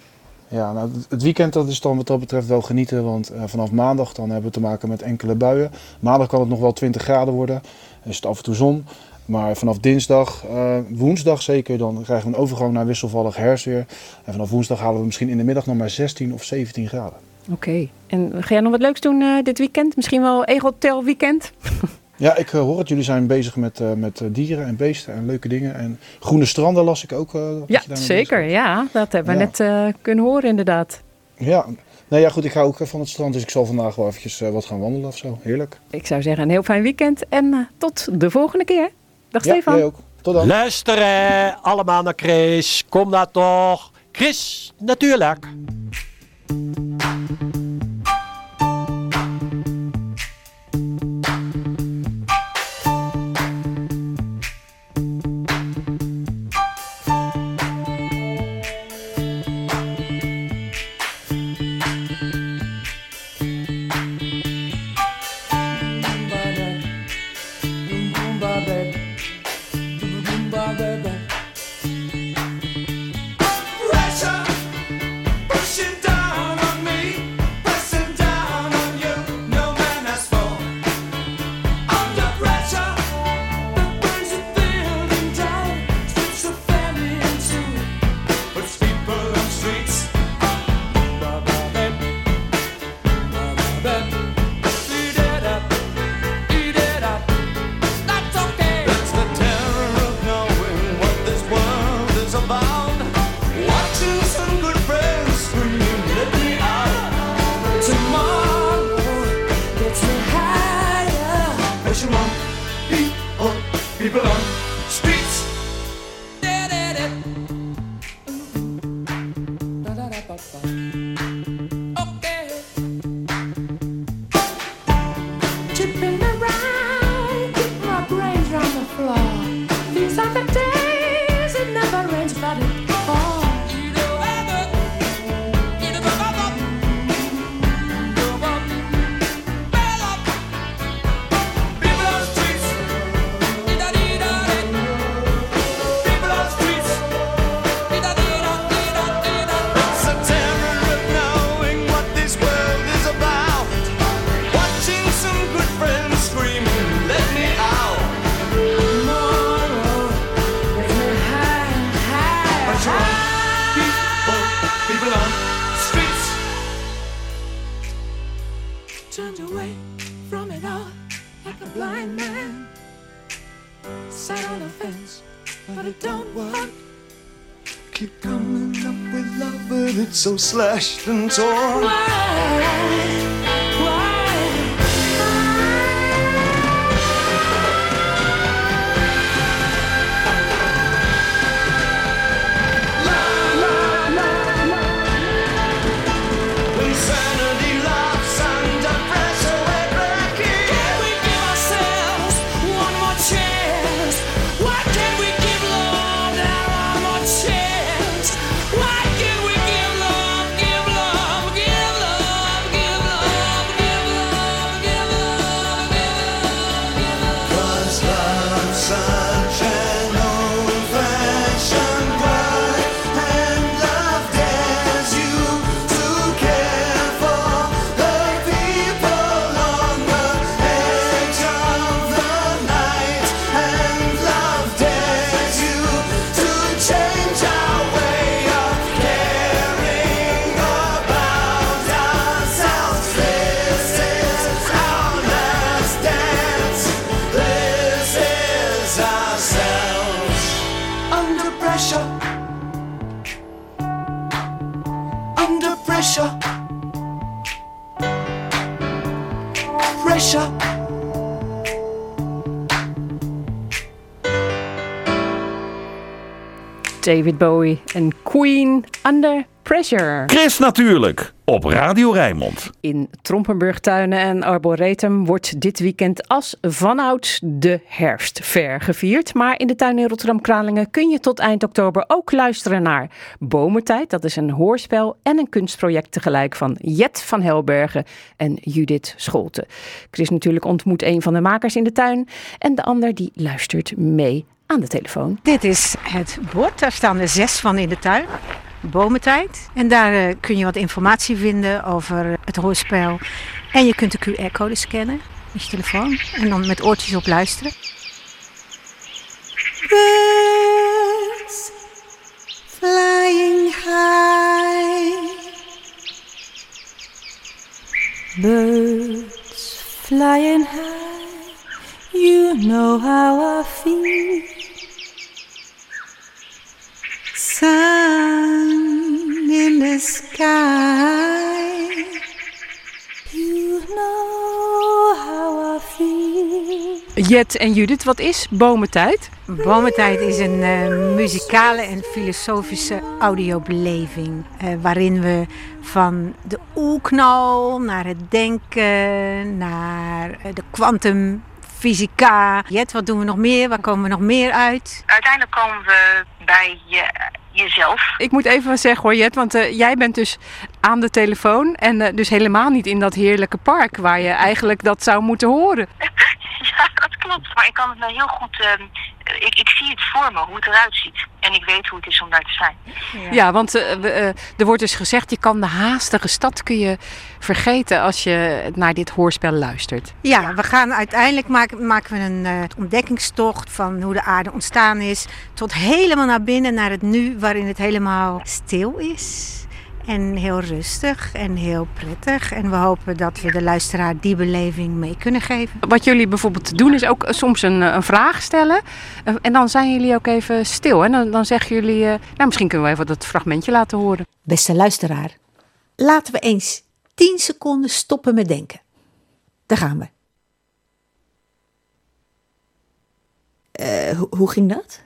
O: Ja, nou, het- weekend dat is dan wat dat betreft wel genieten, want vanaf maandag dan hebben we te maken met enkele buien. Maandag kan het nog wel 20 graden worden, is het af en toe zon. Maar vanaf dinsdag, eh, woensdag zeker, dan krijgen we een overgang naar wisselvallig herfstweer. En vanaf woensdag halen we misschien in de middag nog maar 16 of 17 graden.
B: Oké. En ga jij nog wat leuks doen eh, dit weekend? Misschien wel Egeltel weekend? *laughs*
O: Ja, ik eh, hoor het. Jullie zijn bezig met, met dieren en beesten en leuke dingen. En groene stranden las ik ook. dat
B: Ja, zeker. Ja, dat hebben we
O: Ja.
B: net kunnen horen inderdaad.
O: Ja, nou ja, goed, ik hou ook van het strand, dus ik zal vandaag wel eventjes wat gaan wandelen of zo. Heerlijk.
B: Ik zou zeggen een heel fijn weekend en tot de volgende keer. Dag
O: Ja,
B: Stefan.
O: jij ook. Tot dan.
P: Luisteren allemaal naar Chris. Kom nou toch. Chris, natuurlijk.
A: that's so slashed and torn. Why?
B: David Bowie en Queen Under Pressure.
C: Chris natuurlijk, op Radio Rijnmond.
B: In Trompenburgtuinen en Arboretum wordt dit weekend als vanouds de herfstfair gevierd. Maar in de tuin in Rotterdam-Kralingen kun je tot eind oktober ook luisteren naar Bomertijd. Dat is een hoorspel en een kunstproject tegelijk van Jet van Helbergen en Judith Scholte. Chris natuurlijk ontmoet een van de makers in de tuin en de ander die luistert mee aan de telefoon.
Q: Dit is het bord, daar staan er zes van in de tuin. Bomentijd. En daar eh, kun je wat informatie vinden over het hoorspel. En je kunt de QR-code scannen met je telefoon. En dan met oortjes op luisteren.
A: Birds flying high. Birds flying high.
H: know how I feel. Sun in the sky. You know how I feel.
B: Jet en Judith, wat is Bomentijd?
Q: Bomentijd is een eh, muzikale en filosofische audiobeleving. eh, waarin we van de oerknal naar het denken, naar eh, de kwantumfysica. Jet, wat doen we nog meer? Waar komen we nog meer uit?
R: Uiteindelijk komen we bij je, jezelf.
B: Ik moet even wat zeggen hoor, Jet, want eh, jij bent dus aan de telefoon en eh, dus helemaal niet in dat heerlijke park waar je eigenlijk dat zou moeten horen. *laughs*
R: Ja, dat klopt. Maar ik kan het nou heel goed. Ik, ik zie het voor me, hoe het eruit ziet. En ik weet hoe het is om daar te zijn.
B: Ja, want eh, we, eh, er wordt dus gezegd, je kan de haastige stad kun je vergeten als je naar dit hoorspel luistert.
Q: Ja, we gaan uiteindelijk maken, maken we een eh, ontdekkingstocht van hoe de aarde ontstaan is. Tot helemaal naar binnen, naar het nu, waarin het helemaal stil is. En heel rustig en heel prettig. En we hopen dat we de luisteraar die beleving mee kunnen geven.
B: Wat jullie bijvoorbeeld doen is ook eh, soms een, eh, een vraag stellen. Eh, En dan zijn jullie ook even stil. En dan, dan zeggen jullie, eh, nou misschien kunnen we even dat fragmentje laten horen.
S: Beste luisteraar, laten we eens 10 seconden stoppen met denken. Daar gaan we. Eh, ho- hoe ging dat?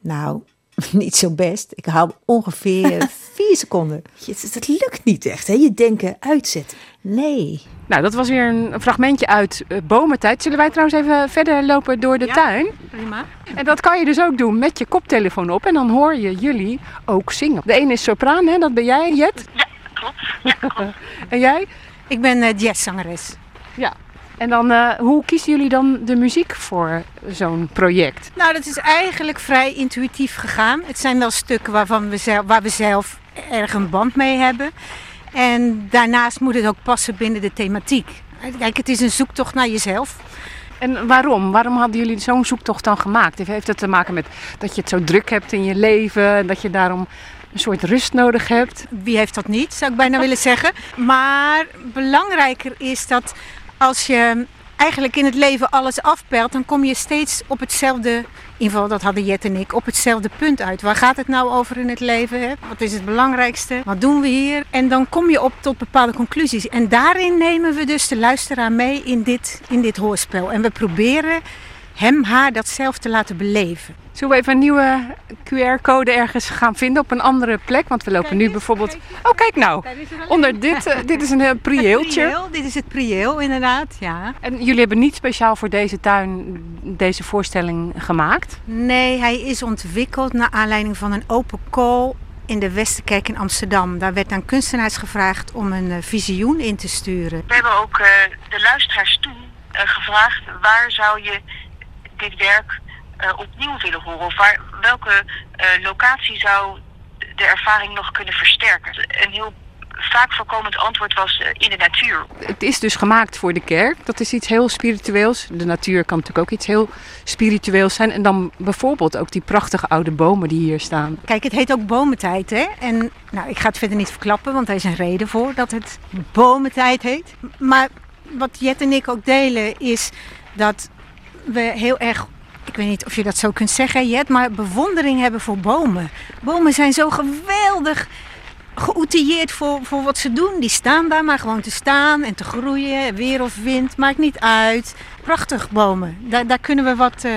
S: Nou, *laughs* niet zo best. Ik haal ongeveer *laughs* 4 seconden. Het lukt niet echt, hè? Je denken uitzetten. Nee.
B: Nou, dat was weer een fragmentje uit eh, Bomentijd. Zullen wij trouwens even verder lopen door de tuin?
Q: Prima.
B: En dat kan je dus ook doen met je koptelefoon op. En dan hoor je jullie ook zingen. De ene is sopraan, hè? dat ben jij, Jet.
R: Ja, klopt. *laughs*
B: en jij?
Q: Ik ben eh, jazzzangeres.
B: Ja. En dan, eh, hoe kiezen jullie dan de muziek voor zo'n project?
Q: Nou, dat is eigenlijk vrij intuïtief gegaan. Het zijn wel stukken waarvan we zelf, waar we zelf erg een band mee hebben. En daarnaast moet het ook passen binnen de thematiek. Kijk, het is een zoektocht naar jezelf.
B: En waarom? Waarom hadden jullie zo'n zoektocht dan gemaakt? Heeft het te maken met dat je het zo druk hebt in je leven en dat je daarom een soort rust nodig hebt?
Q: Wie heeft dat niet, zou ik bijna willen zeggen. Maar belangrijker is dat als je eigenlijk in het leven alles afpelt, dan kom je steeds op hetzelfde, in ieder geval dat hadden Jet en ik, op hetzelfde punt uit. Waar gaat het nou over in het leven? Hè? Wat is het belangrijkste? Wat doen we hier? En dan kom je op tot bepaalde conclusies. En daarin nemen we dus de luisteraar mee in dit, in dit hoorspel. En we proberen hem, haar dat zelf te laten beleven.
B: Zullen we even een nieuwe QR-code ergens gaan vinden op een andere plek? Want we lopen nu bijvoorbeeld... Oh, kijk nou. Onder dit, eh, dit is een heel prieeltje.
Q: prieel, dit is het prieel inderdaad, ja.
B: En jullie hebben niet speciaal voor deze tuin deze voorstelling gemaakt?
Q: Nee, hij is ontwikkeld naar aanleiding van een open call in de Westerkerk in Amsterdam. Daar werd aan kunstenaars gevraagd om een eh, visioen in te sturen.
R: We hebben ook eh, de luisteraars toen eh, gevraagd waar zou je dit werk eh, opnieuw willen horen? Of waar, welke eh, locatie zou de ervaring nog kunnen versterken? Een heel vaak voorkomend antwoord was eh, in de natuur.
B: Het is dus gemaakt voor de kerk. Dat is iets heel spiritueels. De natuur kan natuurlijk ook iets heel spiritueels zijn. En dan bijvoorbeeld ook die prachtige oude bomen die hier staan.
Q: Kijk, het heet ook bomentijd, hè? En nou, ik ga het verder niet verklappen, want er is een reden voor dat het bomentijd heet. Maar wat Jet en ik ook delen is dat we heel erg, ik weet niet of je dat zo kunt zeggen, Jet, maar bewondering hebben voor bomen. Bomen zijn zo geweldig geoutilleerd voor, voor wat ze doen. Die staan daar maar gewoon te staan en te groeien. Weer of wind, maakt niet uit. Prachtig bomen. Daar, daar kunnen we wat eh,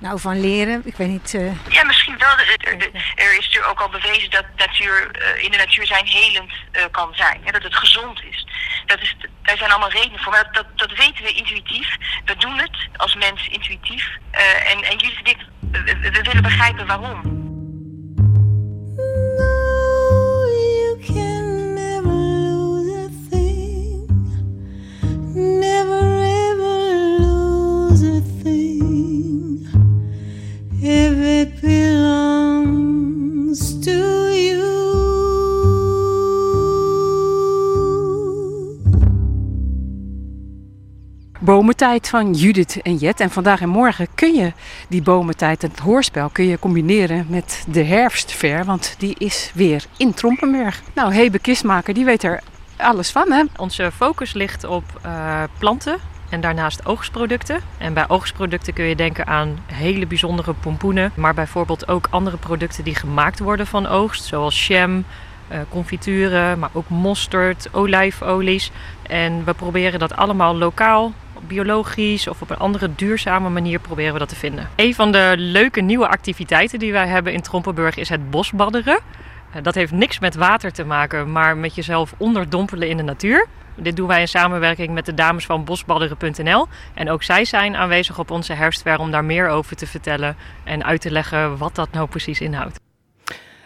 Q: nou, van leren. Ik weet niet. eh,
R: Ja, misschien wel. Er, er- er is natuurlijk ook al bewezen dat natuur, eh, in de natuur zijn helend eh, kan zijn. Hè, dat het gezond is. Dat is. Daar zijn allemaal redenen voor. Maar dat, dat, dat weten we intuïtief. We doen het als mens intuïtief. Eh, en, en jullie en ik, we, willen begrijpen waarom.
H: You can never lose a thing. Never it belongs to you.
B: Bomentijd van Judith en Jet. En vandaag en morgen kun je die bomentijd, het hoorspel, kun je combineren met de herfstver. Want die is weer in Trompenburg. Nou, Hebe Kistmaker, die weet er alles van, hè?
T: Onze focus ligt op eh, planten en daarnaast oogstproducten. En bij oogstproducten kun je denken aan hele bijzondere pompoenen, maar bijvoorbeeld ook andere producten die gemaakt worden van oogst, zoals jam, eh, confituren, maar ook mosterd, olijfolies. En we proberen dat allemaal lokaal, biologisch of op een andere duurzame manier proberen we dat te vinden. Een van de leuke nieuwe activiteiten die wij hebben in Trompenburg is het bosbadderen. Eh, Dat heeft niks met water te maken, maar met jezelf onderdompelen in de natuur. Dit doen wij in samenwerking met de dames van bosbadderen.nl. En ook zij zijn aanwezig op onze herfstfair om daar meer over te vertellen en uit te leggen wat dat nou precies inhoudt.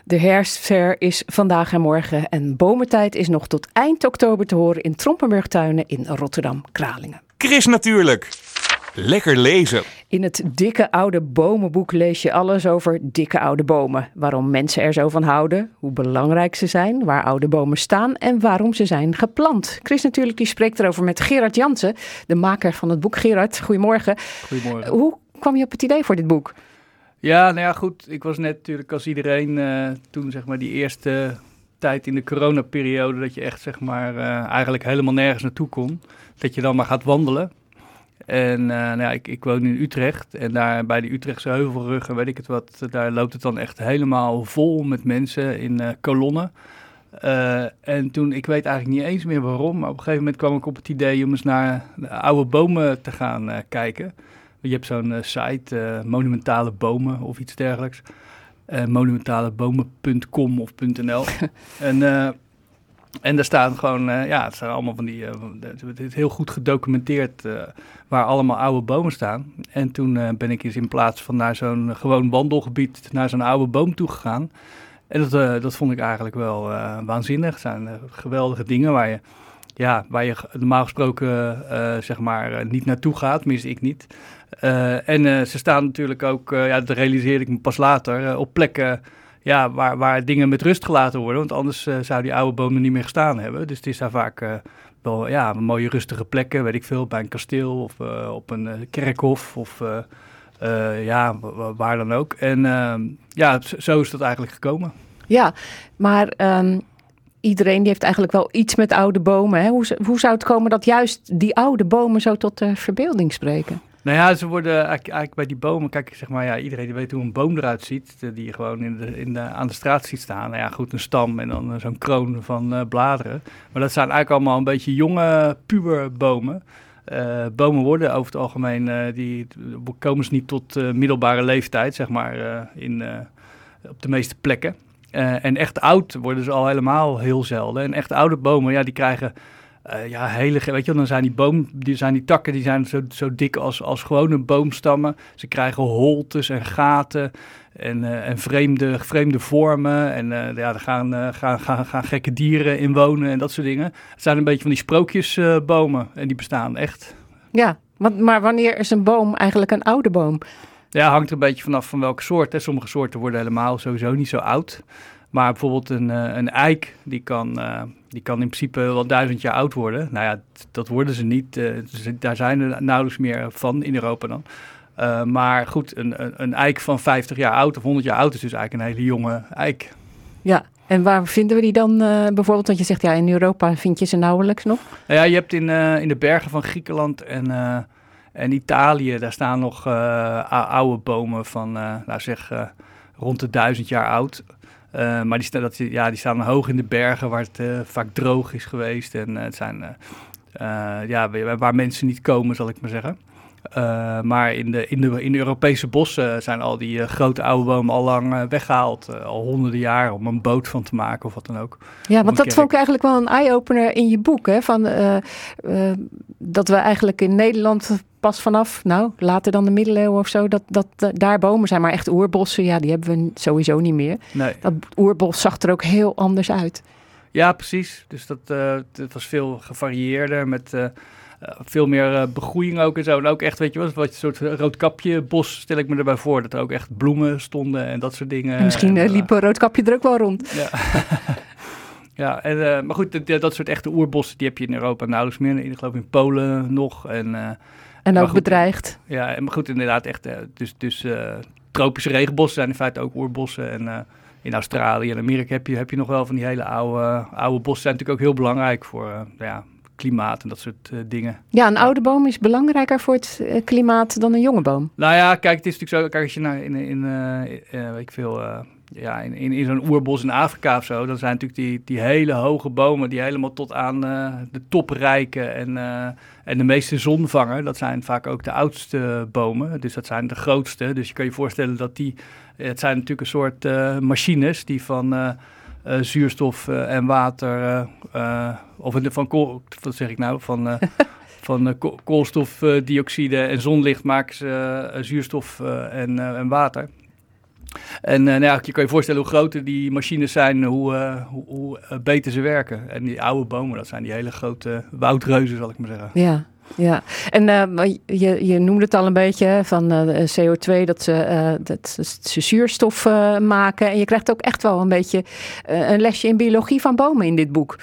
B: De herfstfair is vandaag en morgen en bomertijd is nog tot eind oktober te horen in Trompenburgtuinen in Rotterdam-Kralingen.
C: Chris natuurlijk. Lekker lezen.
B: In het dikke oude bomenboek lees je alles over dikke oude bomen. Waarom mensen er zo van houden, hoe belangrijk ze zijn, waar oude bomen staan en waarom ze zijn geplant. Chris natuurlijk die spreekt erover met Gerard Jansen, de maker van het boek. Gerard, goedemorgen.
U: Goedemorgen.
B: Hoe kwam je op het idee voor dit boek?
U: Ja, nou ja, goed. Ik was net natuurlijk als iedereen eh, toen zeg maar die eerste tijd in de coronaperiode dat je echt zeg maar eh, eigenlijk helemaal nergens naartoe kon. Dat je dan maar gaat wandelen. En eh, nou ja, ik, ik woon in Utrecht en daar bij de Utrechtse Heuvelrug en weet ik het wat, daar loopt het dan echt helemaal vol met mensen in eh, kolonnen. Eh, en toen, ik weet eigenlijk niet eens meer waarom, maar op een gegeven moment kwam ik op het idee om eens naar de oude bomen te gaan kijken. Je hebt zo'n site, Monumentale Bomen of iets dergelijks. Monumentalebomen.com of .nl. *laughs* en, en daar staan gewoon, eh, ja, het zijn allemaal van die, eh, het is heel goed gedocumenteerd eh, waar allemaal oude bomen staan. En toen ben ik eens in plaats van naar zo'n gewoon wandelgebied naar zo'n oude boom toe gegaan. En dat, dat vond ik eigenlijk wel waanzinnig. Het zijn geweldige dingen waar je, ja, waar je normaal gesproken zeg maar niet naartoe gaat, tenminste ik niet. En ze staan natuurlijk ook, ja, dat realiseerde ik me pas later, op plekken ja, waar, waar dingen met rust gelaten worden. Want anders eh, zou die oude bomen niet meer gestaan hebben. Dus het is daar vaak eh, wel ja, mooie rustige plekken, weet ik veel, bij een kasteel of eh, op een kerkhof of ja, wa- wa- waar dan ook. En ehm, ja, zo is dat eigenlijk gekomen.
B: Ja, maar ehm, iedereen die heeft eigenlijk wel iets met oude bomen. Hè? Hoe, hoe zou het komen dat juist die oude bomen zo tot de verbeelding spreken?
U: Nou ja, ze worden eigenlijk, bij die bomen, kijk, zeg maar, ja, iedereen die weet hoe een boom eruit ziet, eh, die je gewoon in de, in de, aan de straat ziet staan. Nou ja, goed, een stam en dan eh, zo'n kroon van eh, bladeren. Maar dat zijn eigenlijk allemaal een beetje jonge, puberbomen. Eh bomen worden over het algemeen, die komen ze niet tot middelbare leeftijd, zeg maar, in, op de meeste plekken. En echt oud worden ze al helemaal heel zelden. En echt oude bomen, ja, die krijgen eh, ja, hele, weet je dan zijn die boom, die zijn die takken, die zijn zo, zo dik als, als gewone boomstammen. Ze krijgen holtes en gaten en, eh, en vreemde, vreemde vormen. En eh, ja, er gaan, gaan, gaan, gaan gekke dieren in wonen en dat soort dingen. Het zijn een beetje van die sprookjesbomen en die bestaan echt.
B: Ja, want, maar wanneer is een boom eigenlijk een oude boom?
U: Ja, hangt er een beetje vanaf van welke soort. Hè. Sommige soorten worden helemaal sowieso niet zo oud. Maar bijvoorbeeld een, een eik, die kan, die kan in principe wel duizend jaar oud worden. Nou ja, dat worden ze niet. eh, daar zijn er nauwelijks meer van in Europa dan. Eh, maar goed, een, een, een eik van 50 jaar oud of 100 jaar oud is dus eigenlijk een hele jonge eik.
B: Ja, en waar vinden we die dan eh, bijvoorbeeld? Want je zegt ja, in Europa vind je ze nauwelijks nog.
U: Nou ja, je hebt in, eh, in de bergen van Griekenland en, eh, en Italië, daar staan nog eh, ou- oude bomen van, eh, nou zeg, eh, rond de duizend jaar oud. Eh, maar die, dat, ja, die staan hoog in de bergen waar het eh, vaak droog is geweest. En eh, het zijn, ja, waar mensen niet komen, zal ik maar zeggen. Maar in de, in, de, in de Europese bossen zijn al die grote oude bomen al lang eh, weggehaald. eh, al honderden jaar om een boot van te maken of wat dan ook.
B: Ja, want dat vond ik eigenlijk wel een eye-opener in je boek. Hè? Van, dat we eigenlijk in Nederland pas vanaf, nou, later dan de middeleeuwen of zo, dat, dat daar bomen zijn. Maar echt oerbossen, ja, die hebben we sowieso niet meer.
U: Nee.
B: Dat oerbos zag er ook heel anders uit.
U: Ja, precies. Dus dat, eh, het was veel gevarieerder met eh, eh, veel meer begroeiing ook en zo. En ook echt, weet je wel, wat een soort roodkapje bos stel ik me erbij voor. Dat er ook echt bloemen stonden en dat soort dingen.
B: En misschien
U: En,
B: liep een roodkapje er ook wel rond.
U: Ja. *laughs* ja, en, maar goed, dat, dat soort echte oerbossen, die heb je in Europa nauwelijks meer. Ik geloof in Polen nog. En, eh,
B: En ook
U: goed,
B: bedreigd.
U: Ja, en maar goed, inderdaad, echt. eh, dus dus eh, tropische regenbossen zijn in feite ook oerbossen. En eh, in Australië en Amerika heb je, heb je nog wel van die hele oude, oude bossen. zijn natuurlijk ook heel belangrijk voor, eh, ja, klimaat en dat soort dingen.
B: Ja, een oude boom is belangrijker voor het klimaat dan een jonge boom.
U: Nou ja, kijk, het is natuurlijk zo, kijk, als je naar in, in weet ik veel, ja, in, in, in zo'n oerbos in Afrika of zo, dan zijn natuurlijk die, die hele hoge bomen die helemaal tot aan eh, de top reiken en, eh, en de meeste zon vangen. Dat zijn vaak ook de oudste bomen, dus dat zijn de grootste. Dus je kan je voorstellen dat die, het zijn natuurlijk een soort eh, machines die van... eh, eh, zuurstof eh, en water, eh, eh, of van kool, wat zeg ik nou, van, eh, *laughs* van eh, ko- koolstofdioxide en zonlicht maken ze eh, zuurstof eh, en, eh, en water. En eh, nou ja, je kan je voorstellen hoe groter die machines zijn, hoe, eh, hoe, hoe eh, beter ze werken. En die oude bomen, dat zijn die hele grote woudreuzen, zal ik maar zeggen.
B: Ja, ja. En je, je noemde het al een beetje van eh, CO2, dat ze, dat ze zuurstof maken. En je krijgt ook echt wel een beetje een lesje in biologie van bomen in dit boek.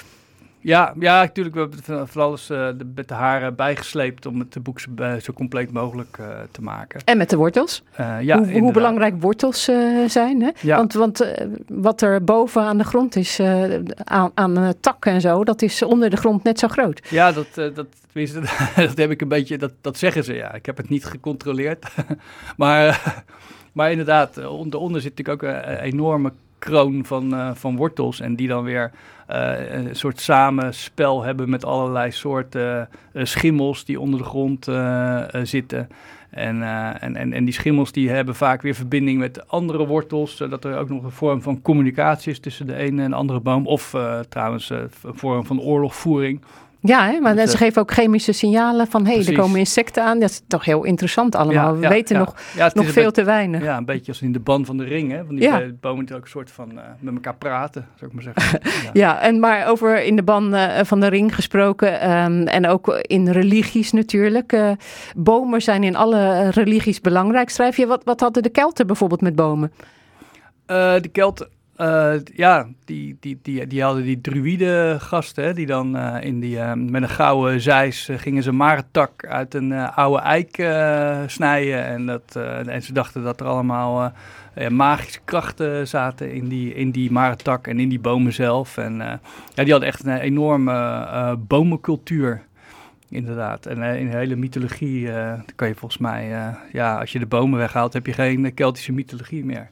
U: Ja, ja, natuurlijk. We hebben van- alles eh, de, met de haren bijgesleept om het boek zo, eh, zo compleet mogelijk eh, te maken.
B: En met de wortels.
U: Eh, ja,
B: hoe, hoe belangrijk wortels eh, zijn. Hè?
U: Ja.
B: Want, want eh, wat er boven aan de grond is, eh, aan, aan eh, takken en zo, dat is onder de grond net zo groot.
U: Ja, dat, eh, dat, tenminste, *laughs* dat heb ik een beetje, dat, dat zeggen ze ja. Ik heb het niet gecontroleerd. *laughs* maar, eh, maar inderdaad, eh, onderonder zit natuurlijk ook een enorme kroon van, eh, van wortels. En die dan weer eh, een soort samenspel hebben met allerlei soorten eh, schimmels die onder de grond zitten. En, en, en, en die schimmels die hebben vaak weer verbinding met andere wortels, zodat er ook nog een vorm van communicatie is tussen de ene en de andere boom. Of trouwens een vorm van oorlogvoering.
B: Ja, hè? maar ze
U: eh,
B: geven ook chemische signalen van hé, hey, er komen insecten aan. Dat is toch heel interessant allemaal. We weten nog,
U: Ja,
B: nog veel
U: beetje-
B: te weinig.
U: Ja, een beetje als in de ban van de ring, hè? Van die bomen die ook een soort van eh, met elkaar praten, zou ik maar zeggen. *laughs*
B: Ja, en maar over in de ban eh, van de ring gesproken ehm, en ook in religies natuurlijk. bomen zijn in alle religies belangrijk. Schrijf je, wat, wat hadden de Kelten bijvoorbeeld met bomen?
U: De Kelten, eh, ja, die, die, die, die hadden die druïde gasten, die dan eh, in die, eh, met een gouden zeis gingen ze marentak uit een oude eik snijden. En, dat, en ze dachten dat er allemaal magische krachten zaten in die, in die marentak en in die bomen zelf. En ja, die hadden echt een enorme bomencultuur. Inderdaad. En in de hele mythologie kan je volgens mij, ja, als je de bomen weghaalt, heb je geen Keltische mythologie meer.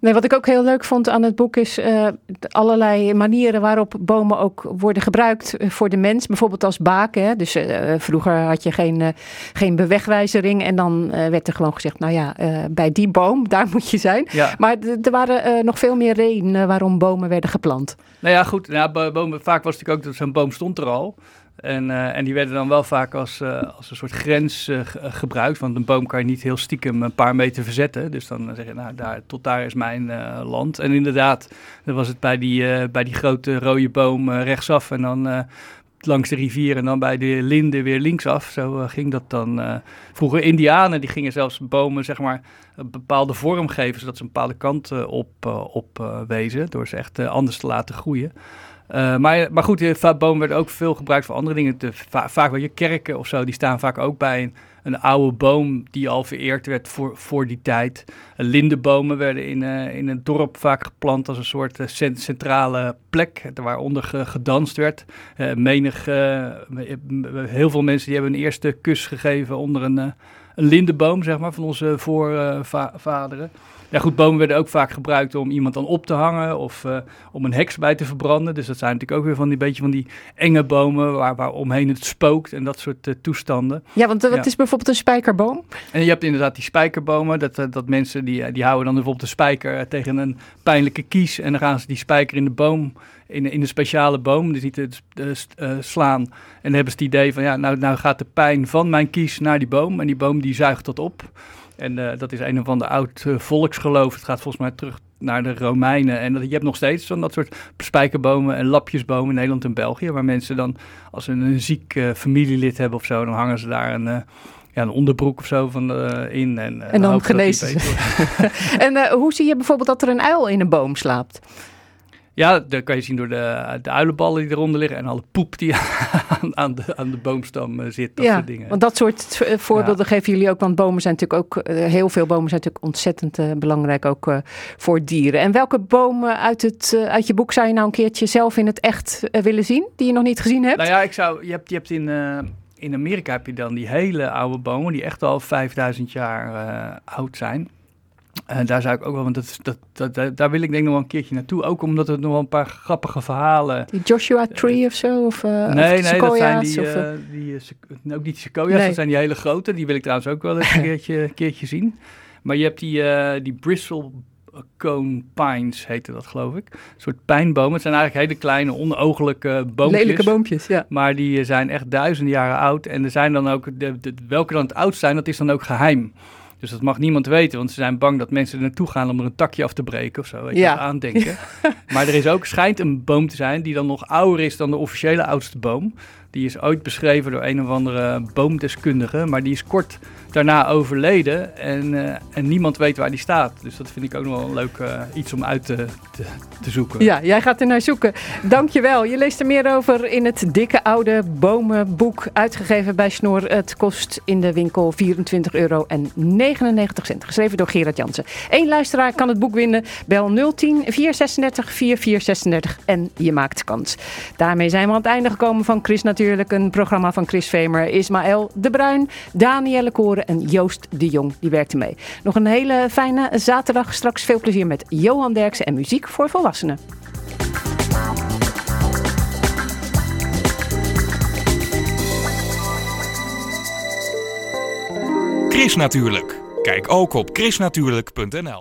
B: Nee, wat ik ook heel leuk vond aan het boek is eh, allerlei manieren waarop bomen ook worden gebruikt eh, voor de mens. Bijvoorbeeld als baken. Hè? Dus eh, vroeger had je geen, geen bewegwijzering en dan werd er gewoon gezegd, nou ja, bij die boom, daar moet je zijn.
U: Ja.
B: Maar er waren nog veel meer redenen waarom bomen werden geplant.
U: Nou ja, goed. Nou, bo- bomen, vaak was het natuurlijk ook dat zo'n boom stond er al. En, eh, en die werden dan wel vaak als, eh, als een soort grens eh, ge- gebruikt. Want een boom kan je niet heel stiekem een paar meter verzetten. Dus dan zeg je, nou, daar, tot daar is mijn land. En inderdaad, dan was het bij die, bij die grote rode boom rechtsaf. En dan langs de rivier en dan bij de linden weer linksaf. Zo ging dat dan. eh. vroeger Indianen, die gingen zelfs bomen, zeg maar, een bepaalde vorm geven. Zodat ze een bepaalde kant eh, op, op wezen. Door ze echt anders te laten groeien. Eh, maar, maar goed, eh, va- bomen werden ook veel gebruikt voor andere dingen. De, va- vaak wel je kerken of zo, die staan vaak ook bij een, een oude boom die al vereerd werd voor, voor die tijd. Eh, lindenbomen werden in, eh, in een dorp vaak geplant als een soort eh, cent- centrale plek waaronder ge- gedanst werd. Eh, menig, eh, heel veel mensen die hebben een eerste kus gegeven onder een, eh, een lindenboom, zeg maar, van onze voorvaderen. Ja goed, bomen werden ook vaak gebruikt om iemand dan op te hangen of eh, om een heks bij te verbranden. Dus dat zijn natuurlijk ook weer van die beetje van die enge bomen waar, waar omheen het spookt en dat soort eh, toestanden.
B: Ja, want eh, wat
U: Ja.
B: is bijvoorbeeld een spijkerboom?
U: En je hebt inderdaad die spijkerbomen, dat, dat mensen die, die houden dan bijvoorbeeld de spijker tegen een pijnlijke kies en dan gaan ze die spijker in de boom, in, in een speciale boom, dus niet te eh, slaan. En dan hebben ze het idee van ja, nou, nou gaat de pijn van mijn kies naar die boom en die boom die zuigt dat op. En eh, dat is een of ander oud eh, volksgeloof. Het gaat volgens mij terug naar de Romeinen. En dat, je hebt nog steeds van dat soort spijkerbomen en lapjesbomen in Nederland en België. Waar mensen dan, als ze een ziek eh, familielid hebben of zo, dan hangen ze daar een, ja, een onderbroek of zo van, in. En,
B: En dan genezen *laughs* en hoe zie je bijvoorbeeld dat er een uil in een boom slaapt?
U: Ja, dat kan je zien door de, de uilenballen die eronder liggen en alle poep die *laughs* aan, aan, de, aan de boomstam eh, zit. Dat
B: ja,
U: soort dingen.
B: want dat soort eh, voorbeelden geven jullie ook. Want bomen zijn natuurlijk ook, eh, heel veel bomen zijn natuurlijk ontzettend belangrijk ook voor dieren. En welke bomen uit, het, uit je boek zou je nou een keertje zelf in het echt willen zien, die je nog niet gezien hebt?
U: Nou ja, ik zou, je hebt, je hebt in, in Amerika heb je dan die hele oude bomen die echt al 5000 jaar oud zijn. En daar zou ik ook wel, want dat, dat, dat, dat- daar wil ik denk ik nog wel een keertje naartoe. Ook omdat er nog wel een paar grappige verhalen.
B: Die Joshua Tree of zo? Of, eh, of
U: nee,
B: de
U: nee, dat zijn die,
B: of,
U: eh,
B: eh,
U: die eh, ook niet die sequoia's,
B: Nee.
U: dat zijn die hele grote. Die wil ik trouwens ook wel eens een *laughs* keertje, keertje zien. Maar je hebt die, eh, die bristle cone pines, heette dat geloof ik. Een soort pijnbomen. Het zijn eigenlijk hele kleine, onooglijke boompjes.
B: Lelijke boompjes, ja.
U: Maar die eh, zijn echt duizenden jaren oud. En er zijn dan ook, de, de- welke dan het oudst zijn, dat is dan ook geheim. Dus dat mag niemand weten, want ze zijn bang dat mensen er naartoe gaan om er een takje af te breken of zo. Weet je,
B: Ja.
U: aandenken. *laughs* maar er is ook, schijnt een boom te zijn die dan nog ouder is dan de officiële oudste boom. Die is ooit beschreven door een of andere boomdeskundige, maar die is kort daarna overleden en, eh, en niemand weet waar die staat. Dus dat vind ik ook nog wel een leuk eh, iets om uit te, te, zoeken.
B: Ja, jij gaat er naar zoeken. Dankjewel. Je leest er meer over in het dikke oude bomenboek uitgegeven bij Snor. Het kost in de winkel 24 euro en 99 cent. Geschreven door Gerard Jansen. Eén luisteraar kan het boek winnen. Bel 010 436 4436 en je maakt kans. Daarmee zijn we aan het einde gekomen van Chris Natuurlijk. Een programma van Chris Vemer, Ismaël de Bruin, Danielle En Joost de Jong. Die werkte mee. Nog een hele fijne zaterdag. Straks veel plezier met Johan Derksen en muziek voor volwassenen.
M: Chris Natuurlijk. Kijk ook op chrisnatuurlijk.nl